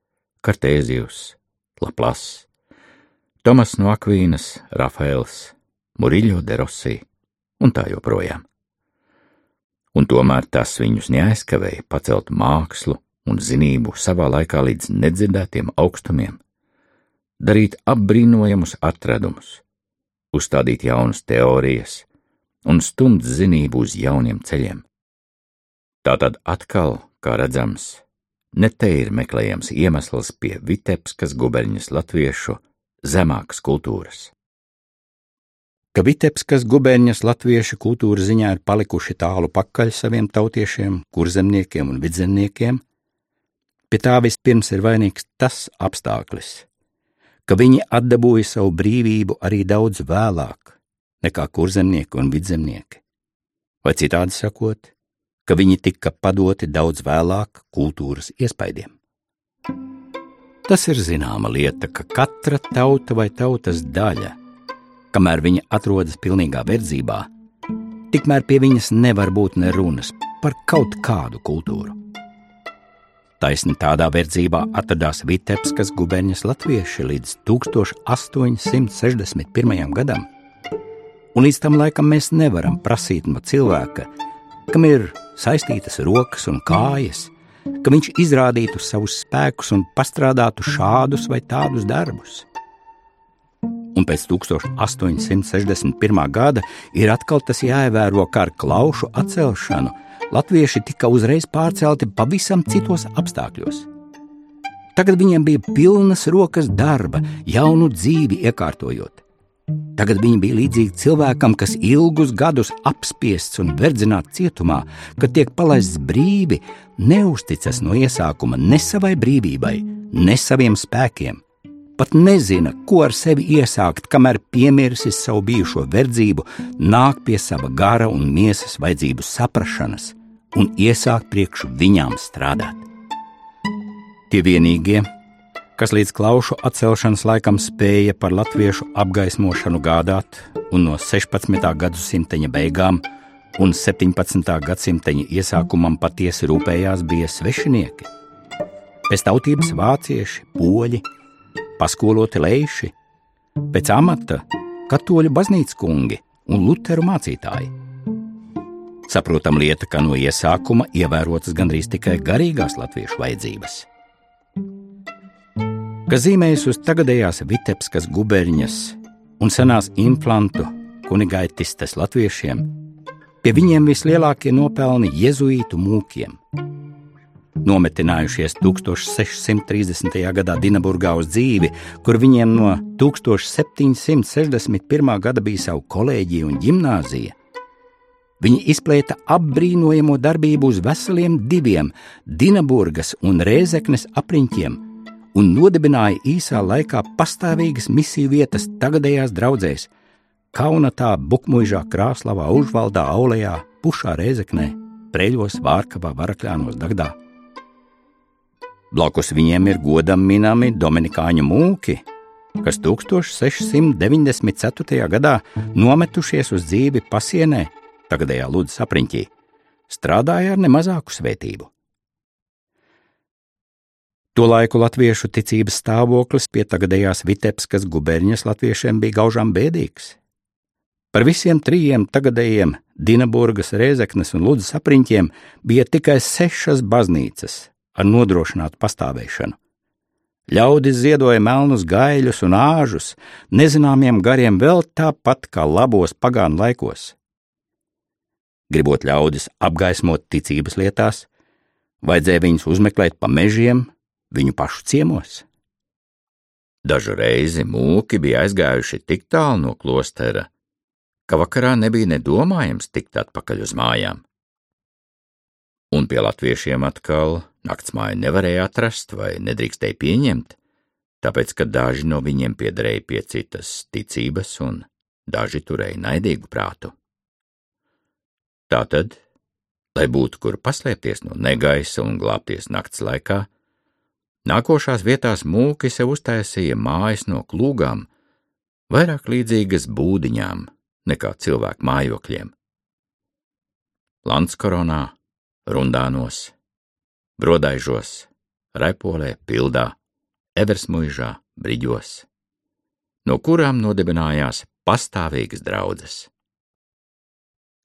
Kartēzijus, Laplass, Tomas no Akvīnas, Rafaels, Muriļo de Rossi un tā joprojām. Un tomēr tas viņus neaizskavēja pacelt mākslu un zinību savā laikā līdz nedzirdētiem augstumiem, darīt apbrīnojamus atradumus, uzstādīt jaunas teorijas un stumt zinību uz jauniem ceļiem. Tātad atkal, kā redzams, ne te ir meklējams iemesls pie Vitebskas guberņas latviešu zemākas kultūras. Ka Vitebskas guberņas latviešu kultūra ziņā ir palikuši tālu pakaļ saviem tautiešiem, kurzemniekiem un vidzemniekiem, Pie tā vispirms ir vainīgs tas apstākļus, ka viņi atdabūja savu brīvību arī daudz vēlāk nekā kurzemnieki un vidzemnieki. Vai citādi sakot, ka viņi tika padoti daudz vēlāk kultūras iespaidiem. Tas ir zināma lieta, ka katra tauta vai tautas daļa, kamēr viņa atrodas pilnīgā verdzībā, tikmēr pie viņas nevar būt ne runas par kaut kādu kultūru. Taisni tādā verdzībā atradās Vitebskas guberņas latvieši līdz 1861. gadam. Un līdz tam laikam mēs nevaram prasīt no cilvēka, kam ir saistītas rokas un kājas, ka viņš izrādītu savus spēkus un pastrādātu šādus vai tādus darbus. Un pēc 1861. gada ir atkal tas jāievēro kā ar klaušu atcelšanu latvieši tika uzreiz pārcelti pavisam citos apstākļos. Tagad viņiem bija pilnas rokas darba, jaunu dzīvi iekārtojot. Tagad viņi bija līdzīgi cilvēkam, kas ilgus gadus apspiests un verdzināts cietumā, kad tiek palaists brīvi, neusticas no iesākuma ne savai brīvībai, ne saviem spēkiem, pat nezina, ko ar sevi iesākt, kamēr piemirsis savu bijušo verdzību, nāk pie sava gara un miesas vajadzību saprašanas un iesākt priekš viņām strādāt. Tie vienīgie, kas līdz klaušu atcelšanas laikam spēja par latviešu apgaismošanu gādāt, un no 16. gadsimta beigām un 17. gadsimta iesākumam patiesi rūpējās, bija svešinieki. Pēc tautības vācieši, poļi, paskoloti leiši, pēc amata katoļu baznīcas kungi un luteru mācītāji. Saprotam lieta, ka no iesākuma ievērotas gandrīz tikai garīgās latviešu vajadzības. Kas zīmējas uz tagadējās Vitebskas guberņas un senās implantu kunigaitistes latviešiem, Pie viņiem vislielākie nopelni jēzuītu mūkiem. Nometinājušies 1630. gadā Dienaburgā uz dzīvi, kur viņiem no 1761. gada bija savu kolēģiju un gimnāzija. Viņi izplēta apbrīnojamo darbību uz veseliem diviem Dienaburgas un Rēzeknes apriņķiem un nodibināja īsā laikā pastāvīgas misiju vietas tagadējās draudzēs - Kaunatā, Bukmuižā, Krāslavā, Užvaldā, Aulējā, Pušā, Rēzeknē, Preļos, Vārkavā, Varakļānos, Dagdā. Blakus viņiem ir godam minami Dominikāņu mūki, kas 1694. gadā nometušies uz dzīvi pasienē, tagadējā Lūdzes apriņķī, strādāja ar nemazāku svētību. Tolaiku latviešu ticības stāvoklis pie tagadējās Vitebskas guberņas latviešiem bija gaužām bēdīgs. Par visiem trijiem tagadējiem Dienaburgas, Rēzeknes un Ludzas apriņķiem bija tikai sešas baznīcas ar nodrošinātu pastāvēšanu. Ļaudis ziedoja melnus gaļus un āžus, nezināmiem gariem vēl tāpat kā labos pagānu laikos. Gribot ļaudis apgaismot ticības lietās, vajadzēja viņus uzmeklēt pa mežiem, viņu pašu ciemos. Dažu reizi mūki bija aizgājuši tik tālu no klostera, ka vakarā nebija nedomājams tikt atpakaļ uz mājām. Un pie latviešiem atkal naktsmāju nevarēja atrast vai nedrīkstēja pieņemt, tāpēc ka daži no viņiem piederēja pie citas ticības un daži turēja naidīgu prātu. Tātad, lai būtu kur paslēpties no negaisa un glābties nakts laikā, Nākošās vietās mūki sev uztaisīja mājas no klūgām, vairāk līdzīgas būdiņām nekā cilvēku mājokļiem. Landskoronā, Rundānos, Brodaižos, Raipolē, Pildā, Eversmuižā, Briģos, no kurām nodibinājās pastāvīgas draudzes.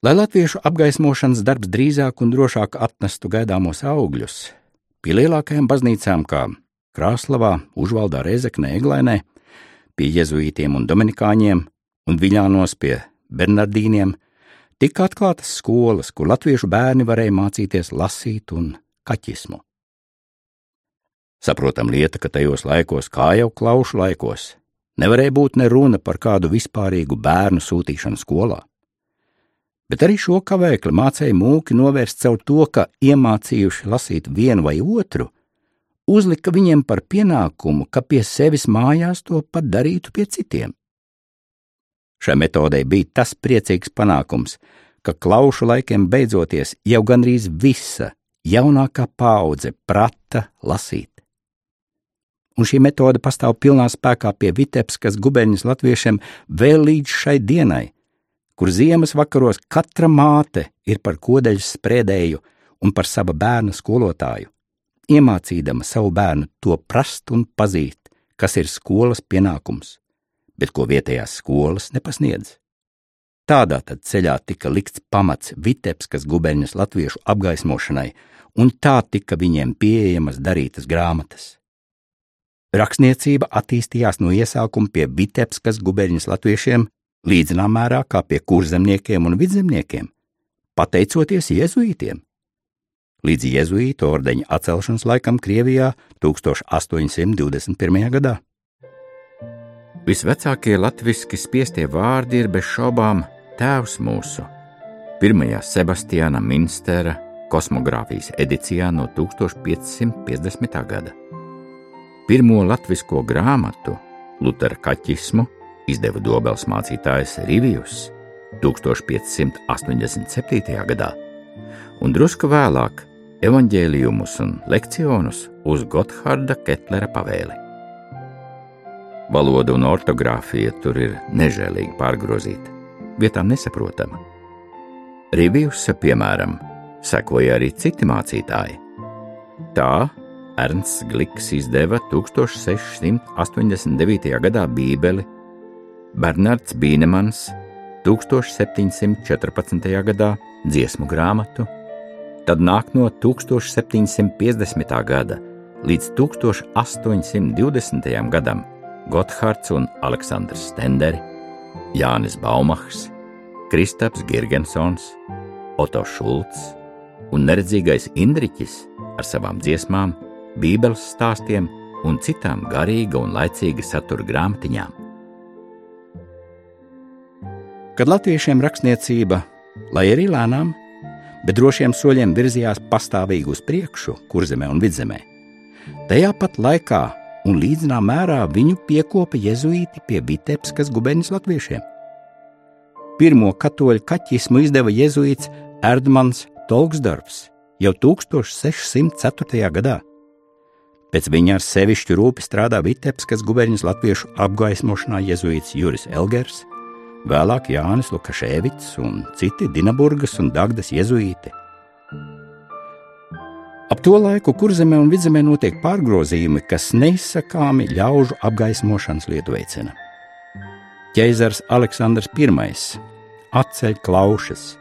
Lai latviešu apgaismošanas darbs drīzāk un drošāk atnestu gaidāmos augļus, Pie lielākajām baznīcām, kā Krāslavā, Užvaldā, Rezeknē, Eglainē, pie jezuītiem un dominikāņiem un Viļānos pie Bernardīniem, tika atklātas skolas, kur latviešu bērni varēja mācīties lasīt un kaķismu. Saprotam lieta, ka tajos laikos, kā jau klaušu laikos, nevarēja būt ne runa par kādu vispārīgu bērnu sūtīšanu skolā bet arī šo kavēkli mācēja mūki novērst caur to, ka iemācījuši lasīt vienu vai otru, uzlika viņiem par pienākumu, ka pie sevis mājās to pat darītu pie citiem. Šai metodei bija tas priecīgs panākums, ka klaušu laikiem beidzoties jau gandrīz visa jaunākā paudze prata lasīt. Un šī metode pastāv pilnā spēkā pie Vitebskas guberņas latviešiem vēl līdz šai dienai, kur ziemas vakaros katra māte ir par kodeļas sprēdēju un par sava bērna skolotāju, iemācīdama savu bērnu to prast un pazīt, kas ir skolas pienākums, bet ko vietējās skolas nepasniedz. Tādā tad ceļā tika likts pamats Vitebskas guberņas latviešu apgaismošanai, un tā tika viņiem pieejamas darītas grāmatas. Rakstniecība attīstījās no iesākuma pie Vitebskas guberņas latviešiem līdzinā mērā kā pie kurzemniekiem un vidzemniekiem, pateicoties jēzuītiem. Līdz jēzuītu ordeņa atcelšanas laikam Krievijā 1821. gadā. Visvecākie latviešu spiestie vārdi ir bez šaubām Tēvs mūsu, pirmajā Sebastiāna Minstera kosmogrāfijas edicijā no 1550. gada. Pirmo latviešu grāmatu, Lutera kaķismu, izdeva Dobels mācītājs Rivijus 1587. gadā, un drusku vēlāk evaņģēlijumus un lekcionus uz Gottharda Ketlera pavēli. Valoda un ortogrāfija tur ir nežēlīgi pārgrozīta, vietām nesaprotama. Rīvijus, piemēram, sekoja arī citi mācītāji. Tā Ernsts Gliks izdeva 1689. gadā Bībeli Bernards Bīnemans 1714. gadā dziesmu grāmatu, tad nāk no 1750. gada līdz 1820. gadam Gotthards un Aleksandrs Stenderi, Jānis Baumachs, Kristaps Girgensons, Oto Šulcs un neredzīgais Indriķis ar savām dziesmām, bībeles stāstiem un citām garīga un laicīga satura grāmatiņām. Kad latviešiem rakstniecība, lai arī lēnām, bet drošiem soļiem virzījās pastāvīgi uz priekšu, kurzemē un vidzemē, tajā pat laikā un līdzinā mērā viņu piekopa jezuīti pie Vitebskas guberņas latviešiem. Pirmo katoļu kaķismu izdeva jezuīts Erdmans Tolksdorfs jau 1604. gadā. Pēc viņa ar sevišķu rūpi strādā Vitebskas guberņas latviešu apgaismošanā jezuīts Juris Elgers, vēlāk Jānis Lukaševits un citi Dinaburgas un Dagdas jezuīti. Ap to laiku kurzemē un vidzemē notiek pārgrozījumi, kas neizsakāmi ļaužu apgaismošanas lietu veicina. Ķeizars Aleksandrs I atceļ klaušas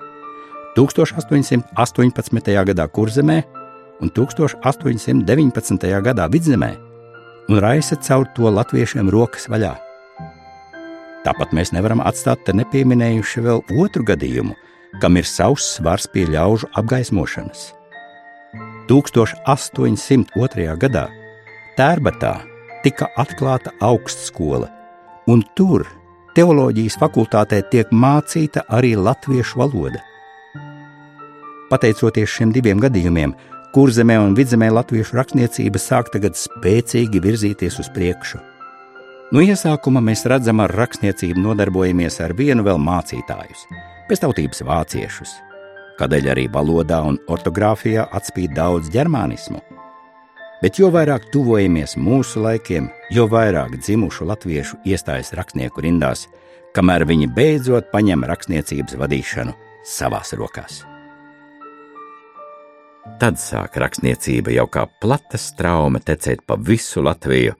1818. gadā kurzemē un 1819. gadā vidzemē un raisa caur to latviešiem rokas vaļā. Tāpat mēs nevaram atstāt te nepieminējuši vēl otru gadījumu, kam ir savs svars pie ļaužu apgaismošanas. 1802. gadā Tērbatā tika atklāta augstskola, un tur teoloģijas fakultātē tiek mācīta arī latviešu valoda. Pateicoties šiem diviem gadījumiem, kurzemē un vidzemē latviešu rakstniecība sāk tagad spēcīgi virzīties uz priekšu. No iesākuma mēs redzam, ar rakstniecību nodarbojamies ar vienu vēl mācītājus, pēctautības vāciešus, kādēļ arī valodā un ortogrāfijā atspīd daudz ģermānismu. Bet jo vairāk tuvojamies mūsu laikiem, jo vairāk dzimušu latviešu iestājas rakstnieku rindās, kamēr viņi beidzot paņem rakstniecības vadīšanu savās rokās. Tad sāk rakstniecība jau kā plata straume tecēt pa visu Latviju,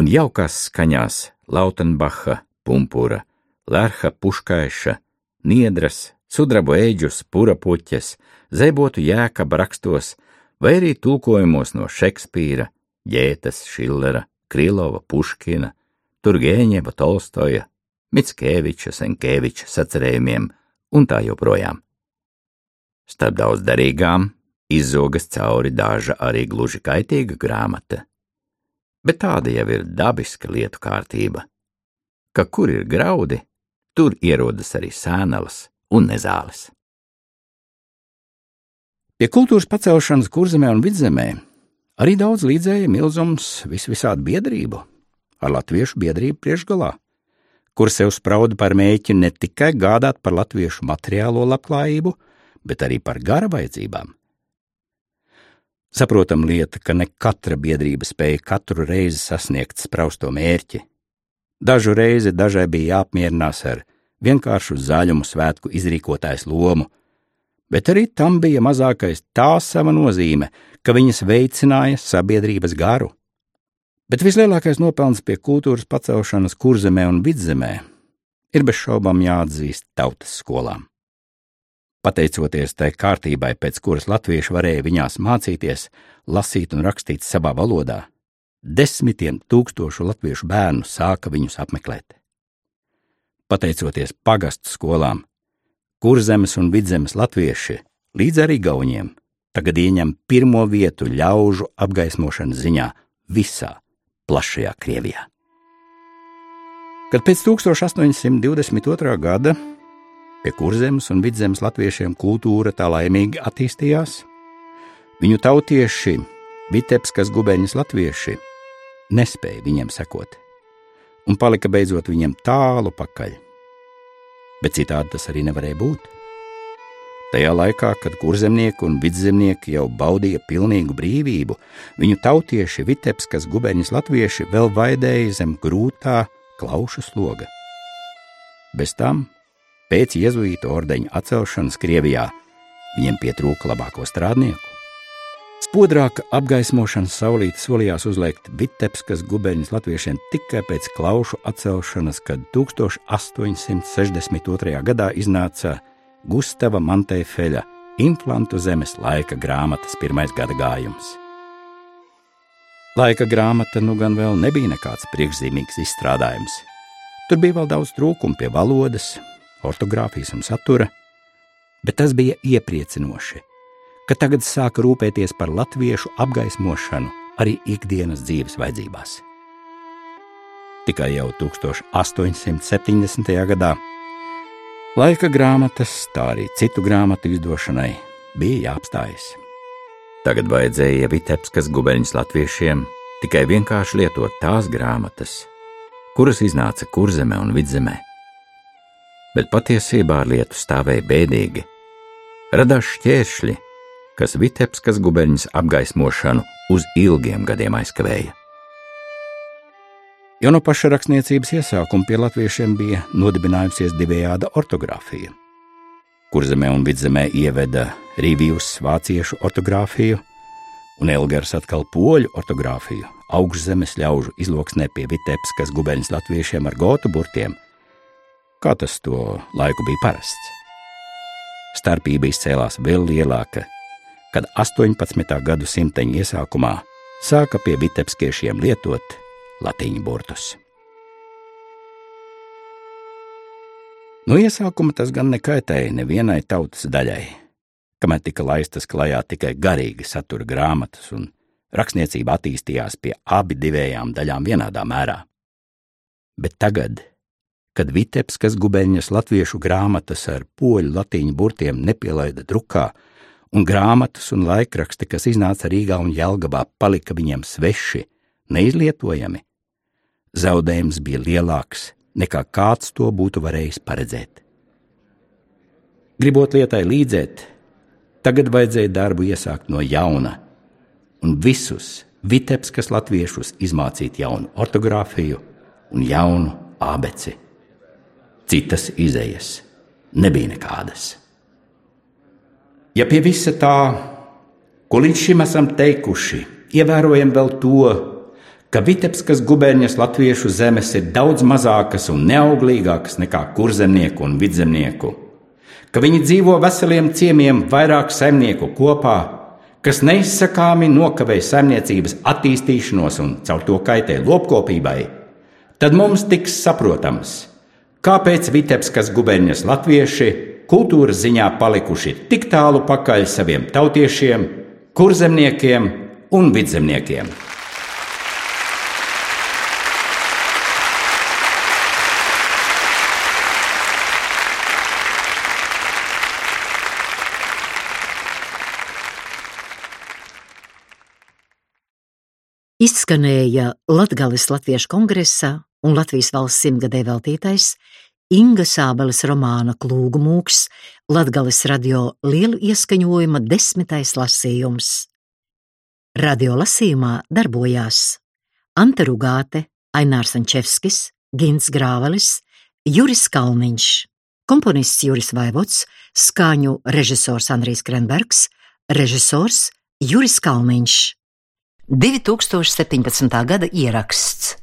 un jaukās skaņās Lautenbacha, Pumpura, Lērha Puškaiša, Niedras, sudrabu eģus, pura puķes, zebotu jēkaba rakstos, vai arī tulkojumos no Šekspīra, Ģētas, Šillera, Krilova, Puškina, Turgēņeva, Tolstoja, Mitskeviča, Senkeviča sacerējumiem un tā joprojām. Starp daudz derīgām izzogas cauri daža arī gluži kaitīga grāmata. Bet tāda jau ir dabiska lietu kārtība, ka kur ir graudi, tur ierodas arī sēnelas un nezāles. Pie kultūras pacelšanas kurzemē un vidzemē arī daudz līdzēja milzums visvisādi biedrību, ar latviešu biedrību priekšgalā, kur sev sprauda par mēķi ne tikai gādāt par latviešu materiālo labklājību, bet arī par gara vajadzībām. Saprotam lieta, ka ne katra biedrība spēja katru reizi sasniegt sprausto mērķi. Dažu reizi dažai bija jāapmierinās ar vienkāršu zaļumu svētku izrīkotājs lomu, bet arī tam bija mazākais tā sava nozīme, ka viņas veicināja sabiedrības garu. Bet vislielākais nopelns pie kultūras pacelšanas kurzemē un vidzemē ir bez šaubām jāatzīst tautas skolām. Pateicoties tai kārtībai, pēc kuras latvieši varēja viņās mācīties, lasīt un rakstīt savā valodā, desmitiem tūkstošu latviešu bērnu sāka viņus apmeklēt pateicoties pagastu skolām, kurzemes un vidzemes latvieši līdz arī gauniem tagad ieņem pirmo vietu ļaužu apgaismošanas ziņā visā plašajā Krievijā. Kad pēc 1822. gada pie kurzemes un vidzemes latviešiem kultūra tā laimīgi attīstījās, viņu tautieši, Vitebskas gubeņas latvieši, nespēja viņiem sekot un palika beidzot viņiem tālu pakaļ. Bet citādi tas arī nevarēja būt. Tajā laikā, kad kurzemnieki un vidzemnieki jau baudīja pilnīgu brīvību, viņu tautieši Vitebskas guberņas latvieši vēl vaidēja zem grūtā klaušu sloga. Bez tam, pēc jēzuīta ordeņa atcelšanas Krievijā, viņiem pietrūka labāko strādnieku. Spodrāka apgaismošanas saulīte solījās uzliekt Vitebskas guberņas latviešiem tikai pēc klaušu atcelšanas, kad 1862. gadā iznāca Gustava Mantēfeļa Inflantu zemes laika grāmatas pirmais gada gājums. Laika grāmata nu gan vēl nebija nekāds priekšzīmīgs izstrādājums. Tur bija vēl daudz trūkumu pie valodas, ortogrāfijas un satura, bet tas bija iepriecinoši, ka tagad sāka rūpēties par latviešu apgaismošanu arī ikdienas dzīves vajadzībās. Tikai jau 1870. gadā laika grāmatas, tā arī citu grāmatu izdošanai bija jāapstājas. Tagad vajadzēja Vitebskas gubeņas latviešiem tikai vienkārši lietot tās grāmatas, kuras iznāca kurzemē un vidzemē. Bet patiesībā ar lietu stāvēja bēdīgi. Radās šķēršļi, kas Vitebskas gubeņas apgaismošanu uz ilgiem gadiem aizkavēja. Jau no paša rakstniecības iesākuma pie latviešiem bija nodibinājusies divējāda ortogrāfija. Kurzemē un vidzemē ieveda Rīvijus vāciešu ortogrāfiju, un Elgars atkal poļu ortogrāfiju, augšzemes ļaužu izloksnē pie Vitebskas gubeņas latviešiem ar gotu burtiem, kā tas to laiku bija parasts. Starpība izcēlās vēl lielāka, kad 18. gadsimta iesākumā sāka pie vitebskiešiem lietot latīņu burtus. No iesākuma tas gan nekaitēja nevienai tautas daļai kamēr tika laistas klajā tikai garīgi satura grāmatas, un rakstniecība attīstījās pie abi divējām daļām vienādā mērā. Bet tagad, kad Vitebskas gubeņas latviešu grāmatas ar poļu latīņu burtiem nepielaida drukā, un grāmatas un laikraksti, kas iznāca Rīgā un Jelgabā, palika viņiem sveši, neizlietojami, zaudējums bija lielāks nekā kāds to būtu varējis paredzēt. Gribot lietai līdzēt, Tagad vajadzēja darbu iesākt no jauna un visus Vitebskas latviešus izmācīt jaunu ortogrāfiju un jaunu abeci. Citas izējas nebija nekādas. Ja pie visa tā, ko līdz šim esam teikuši, ievērojam vēl to, ka Vitebskas gubernijas latviešu zemes ir daudz mazākas un neauglīgākas nekā kurzemnieku un vidzemnieku. Ka viņi dzīvo veseliem ciemiemiem vairāk saimnieku kopā, kas neizsakāmi nokavēja saimniecības attīstīšanos un caur to kaitē lopkopībai, tad mums tiks saprotams, kāpēc Vitebskas gubernijas latvieši kultūras ziņā palikuši tik tālu pakaļ saviem tautiešiem, kurzemniekiem un vidzemniekiem. izskanēja Latgales Latviešu kongresā un Latvijas valsts simtgadē veltītais Inga Sābeles romāna Klūgu mūks, Latgales radio lielu ieskaņojuma desmitais lasījums. Radio lasījumā darbojās Anta Rugāte, Ainārs Ančevskis, Gins Grāvelis, Juris Kalniņš, komponists Juris Vaivots, skaņu režisors Andrijs Krenbergs, režisors Juris Kalniņš. 2017. gada ieraksts.